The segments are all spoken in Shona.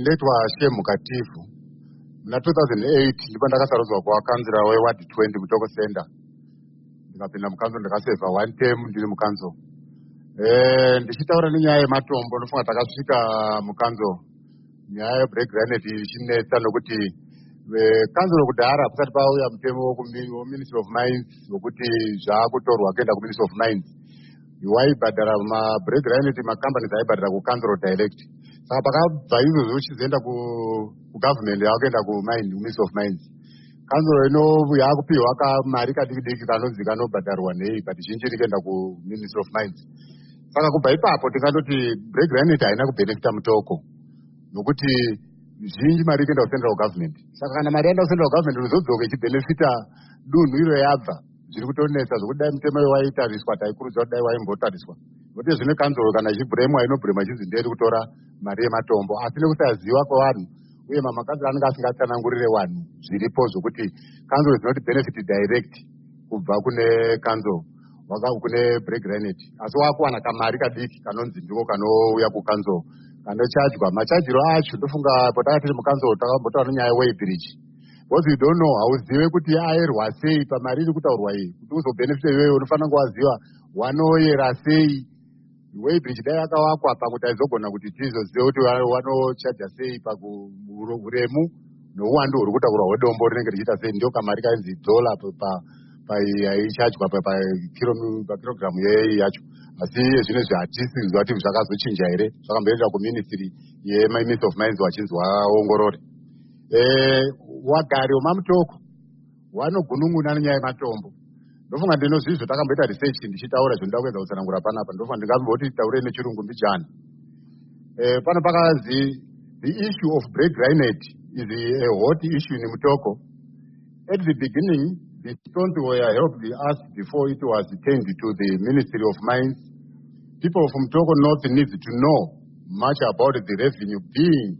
ndoitwa shemu katifu. Muna 2008 ndipo ndakasarudzwa kuva kanzira weward 20 mutoko center ndikapinda mukanzo ndikasevha one term ndiri mukanzo ndichitaura nenyaya yematombo ndofunga takasvika mukanzo nyaya yebreak granet ichinetsa nokuti kanzuro kudhara kusati pauya mutemo weministry of mines wekuti zvaakutorwa kuenda kuministry of mines. Waibhadhara mabreak granet macompanies aibhadhara kukanzuro direct saka pakabva izvozvo uchizoenda kugovernment yakuenda kumine kuministry of mines. Kanzuro ino yaakupiwa kamari kadiki diki kanonzi kanobhadharwa nei but zhinji rikuenda kuministry of mines. Saka kubva ipapo tingandoti break granet haina kubhenefita mutoko nokuti zhinji mari ikuenda kucentral government. Saka kana mari yaenda kucentral government unozodzoka ichibhenefita dunhu iro yabva zviri kutonetsa zvokuti dai mutemo waitariswa taikurudzira kuti dai waimbotariswa nokuti zvino kanzuro kana ichibhuremwa inobhurema ichinzi nderi kutora mari yematombo asi nekusaziva kwevanhu uye mamakanzuro anenge asingatsanangurire vanhu zviripo zvokuti kanzuro dzinoti benefit direct kubva kune kanzuro kune break renet asi wakuwana kamari kadiki kanonzi ndiko kanouya kukanzuro kanochajwa machajiro acho ndofunga potakatiri mukanzuro takambotaura nenyaya weibridge because you don't know hauzive kuti aerwa sei pamari iri kutaurwa iyi kuti uzobenefita iweyo unofanira kuvaziva wanoyera sei weibridge dai yakavakwa pamwe taizogona kuti tizozive kuti wanochaja sei pauremu nouwandu huri kutaurwa hwedombo rinenge richiita sei. Ndio kamari kainzi dzola yaichajwa pakirogiramu yei yacho. Asi zvinezvi hatisi kuziva kuti zvakazochinja here. Zvakamboendera kuministry yeministry of mines wachinzi waongorore wagari wemamutoko wanogunun'una nenyaya yematombo ndofunga ndinozvizvo takamboita research ndichitaura zvinoda kuedza kutsanangura panapa ndofunga ndingamboti taure nechirungu pano eh, pakazi the issue of break grinet is a hot issue in mutoko at the beginning the stones were helped us before it was turned to the ministry of mines. People from Togo North need to know much about the revenue being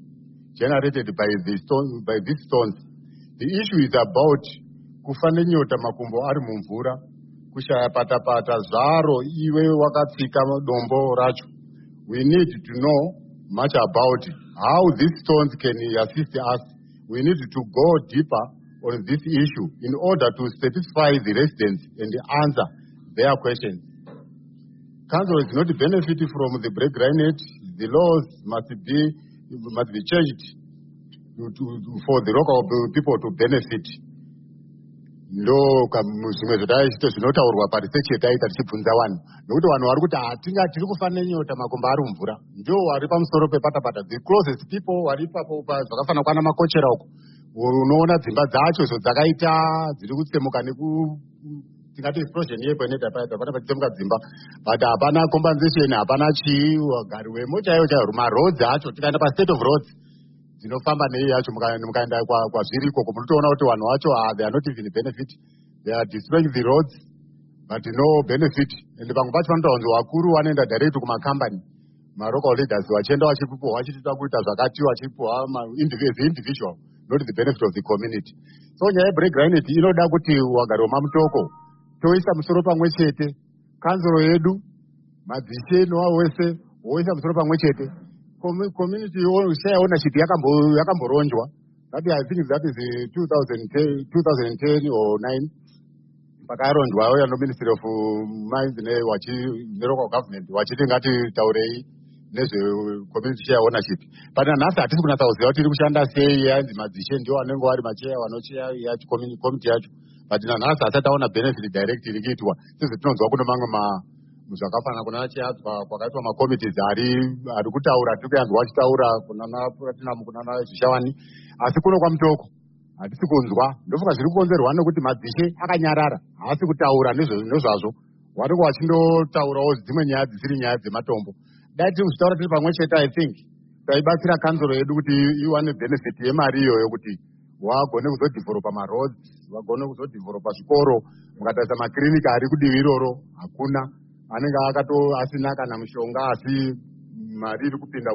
generated by, the stone, by these stones. The issue is about kufane nyota makumbo ari mumvura kushaya patapata zvaro iwe wakatsika dombo racho. We need to know much about how these stones can assist us. We need to go deeper on this issue in order to satisfy the residents and answer their questions. Council is not benefit from the break granite the laws must be must be changed to, to, for the local people to benefit ndo zvimwe zvataite zvinotaurwa parisechi yataita tichibvunza vanhu. Nokuti vanhu vari kuti hatinga tiri kufanira nyota makomba ari mvura ndo vari pamusoro pepatapata. The closest people vari ipapo zvakafanira kwana makochera uko. Unoona dzimba dzacho zo dzakaita dziri kutsemuka neku tingati explosion yegweneta paita pana pachitsemuka dzimba. But hapana compensation hapana chii wagari wemo chaiwo chaiwo maroads acho tikaenda pastate of roads dzinofamba nei yacho mukaenda kwazviri ikoko munotoona kuti vanhu vacho they are not even benefit. They are destroying the roads but no benefit. And pamwe pacho vanotaura kunzi vakuru vanoenda direct kumacompany marocal leaders vachienda vachipiwa vachitida kuita zvakati vachipiwa as individual not the benefit of the community. So nyaya yebreak granit inoda kuti wagari wemamutoko toisa musoro pamwe chete kanzuro yedu madzishe nowa wese woisa musoro pamwe chete community share ownership yakamboronjwa. That i think that is 2010, 2010 or 9 pakaronjwa auya noministry of mines nelocal government wachiti ngati taurei nezvecommunity share ownership. But nanhasi hatisi kunatsa kuziva kuti iri kushanda sei yanzi madzishe ndio vanenge vari macheya vanocheya yacho community yacho but nanhasi hasati aona benefit direct iri kuitwa sezvetinonzwa kuno mamwe zvakafanana kuna chiadzwa kwakaitwa makomitees ari ari kutaura tiri kuyanzwa achitaura kunana platinum kunana zvishawani asi kuno kwamutoko hatisi kunzwa. Ndofunga zviri kukonzerwa nekuti madzishe akanyarara haasi kutaura nezvazvo. Wanenge wachindotaurawo dzimwe nyaya dzisiri nyaya dzematombo. Dai tiri kuzvitaura tiri pamwe chete i think. Taibatsira kanzuro yedu kuti iwane benefit yemari iyoyo kuti wagone kuzodhivhoropa maroads vagone kuzodhivhoropa zvikoro. Mukatarisa makirinika ari kudivi iroro hakuna anenge akato asina kana mushonga asi mari iri kupinda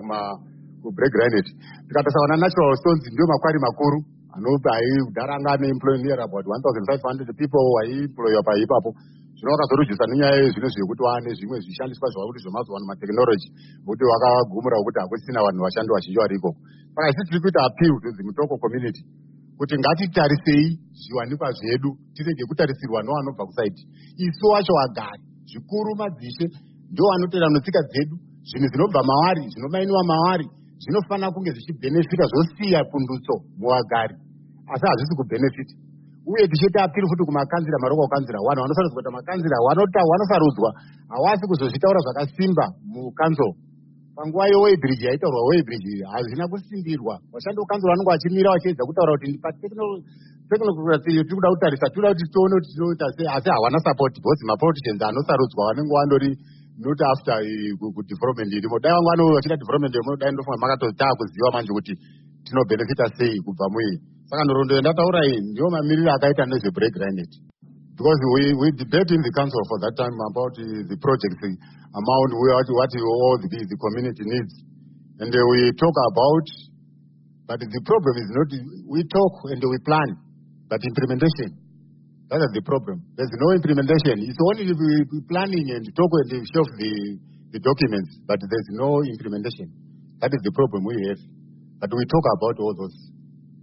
kubreak granit tikatarisa vana natural stones ndio makwari makuru anopa kudhara anga ane employ near about 1500 people waiemployiwa paipapo zvino vakazorujisa nenyaya yezvino zvekuti wane zvimwe zvishandiswa zvavakuti zvemazuva ano mateknology vokuti vakagumura kuti hakusisina vanhu vashandi vazhinji vari ikoko saka isi tiri kuita appeal to the mutoko community kuti ngatitarisei zviwanikwa zvedu tirege kutarisirwa nevanobva kusaiti isu wacho wagari zvikuru madzishe ndo vanotera notsika dzedu. Zvinhu zvinobva mavari zvinomainiwa mavari zvinofanira kunge zvichibhenefita zvosiya pundutso muvagari asi hazvisi kubhenefita uye tichiita apiri futi kumakanzira maroko kukanzira wanhu vanosarudzwa kuti makanzira wanosarudzwa. Hawasi kuzozvitaura zvakasimba mukanzo panguva yewebridge yaitaurwa webridge hazvina kusimbirwa. Vashandi vekanzira vanonge vachimira vachiedza kutaura kuti kutarisa kuti tione kuti tinoita asi because anosarudzwa vanenge vandori not after kudevelopment irimo dai vano vachida development irimo dai ndofunga manje kuti tinobhenefita sei kubva saka nhoroondo yandataura iyi mamiriro akaita because we, we debate in the council for that time about uh, the project the amount we, what, what all the, the community needs. And uh, we talk about but the problem is not we talk and we plan but implementation. That is the problem. There's no implementation. It's only planning and talk and show the, the documents but there's no implementation. That is the problem we have. But we talk about all those